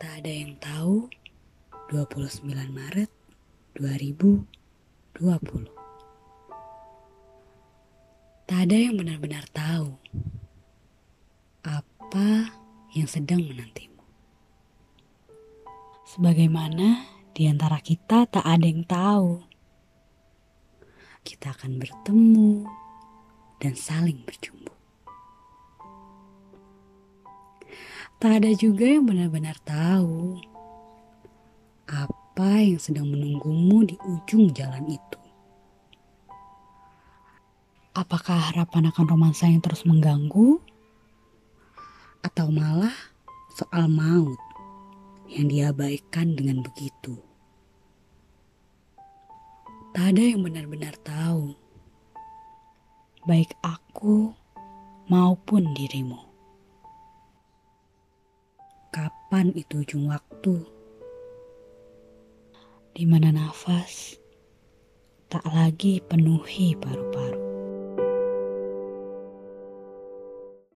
Tak ada yang tahu 29 Maret 2020 Tak ada yang benar-benar tahu apa yang sedang menantimu. Sebagaimana di antara kita tak ada yang tahu. Kita akan bertemu dan saling berjumpa. Tak ada juga yang benar-benar tahu apa yang sedang menunggumu di ujung jalan itu. Apakah harapan akan romansa yang terus mengganggu? Atau malah soal maut yang diabaikan dengan begitu? Tak ada yang benar-benar tahu, baik aku maupun dirimu kapan itu ujung waktu, di mana nafas tak lagi penuhi paru-paru.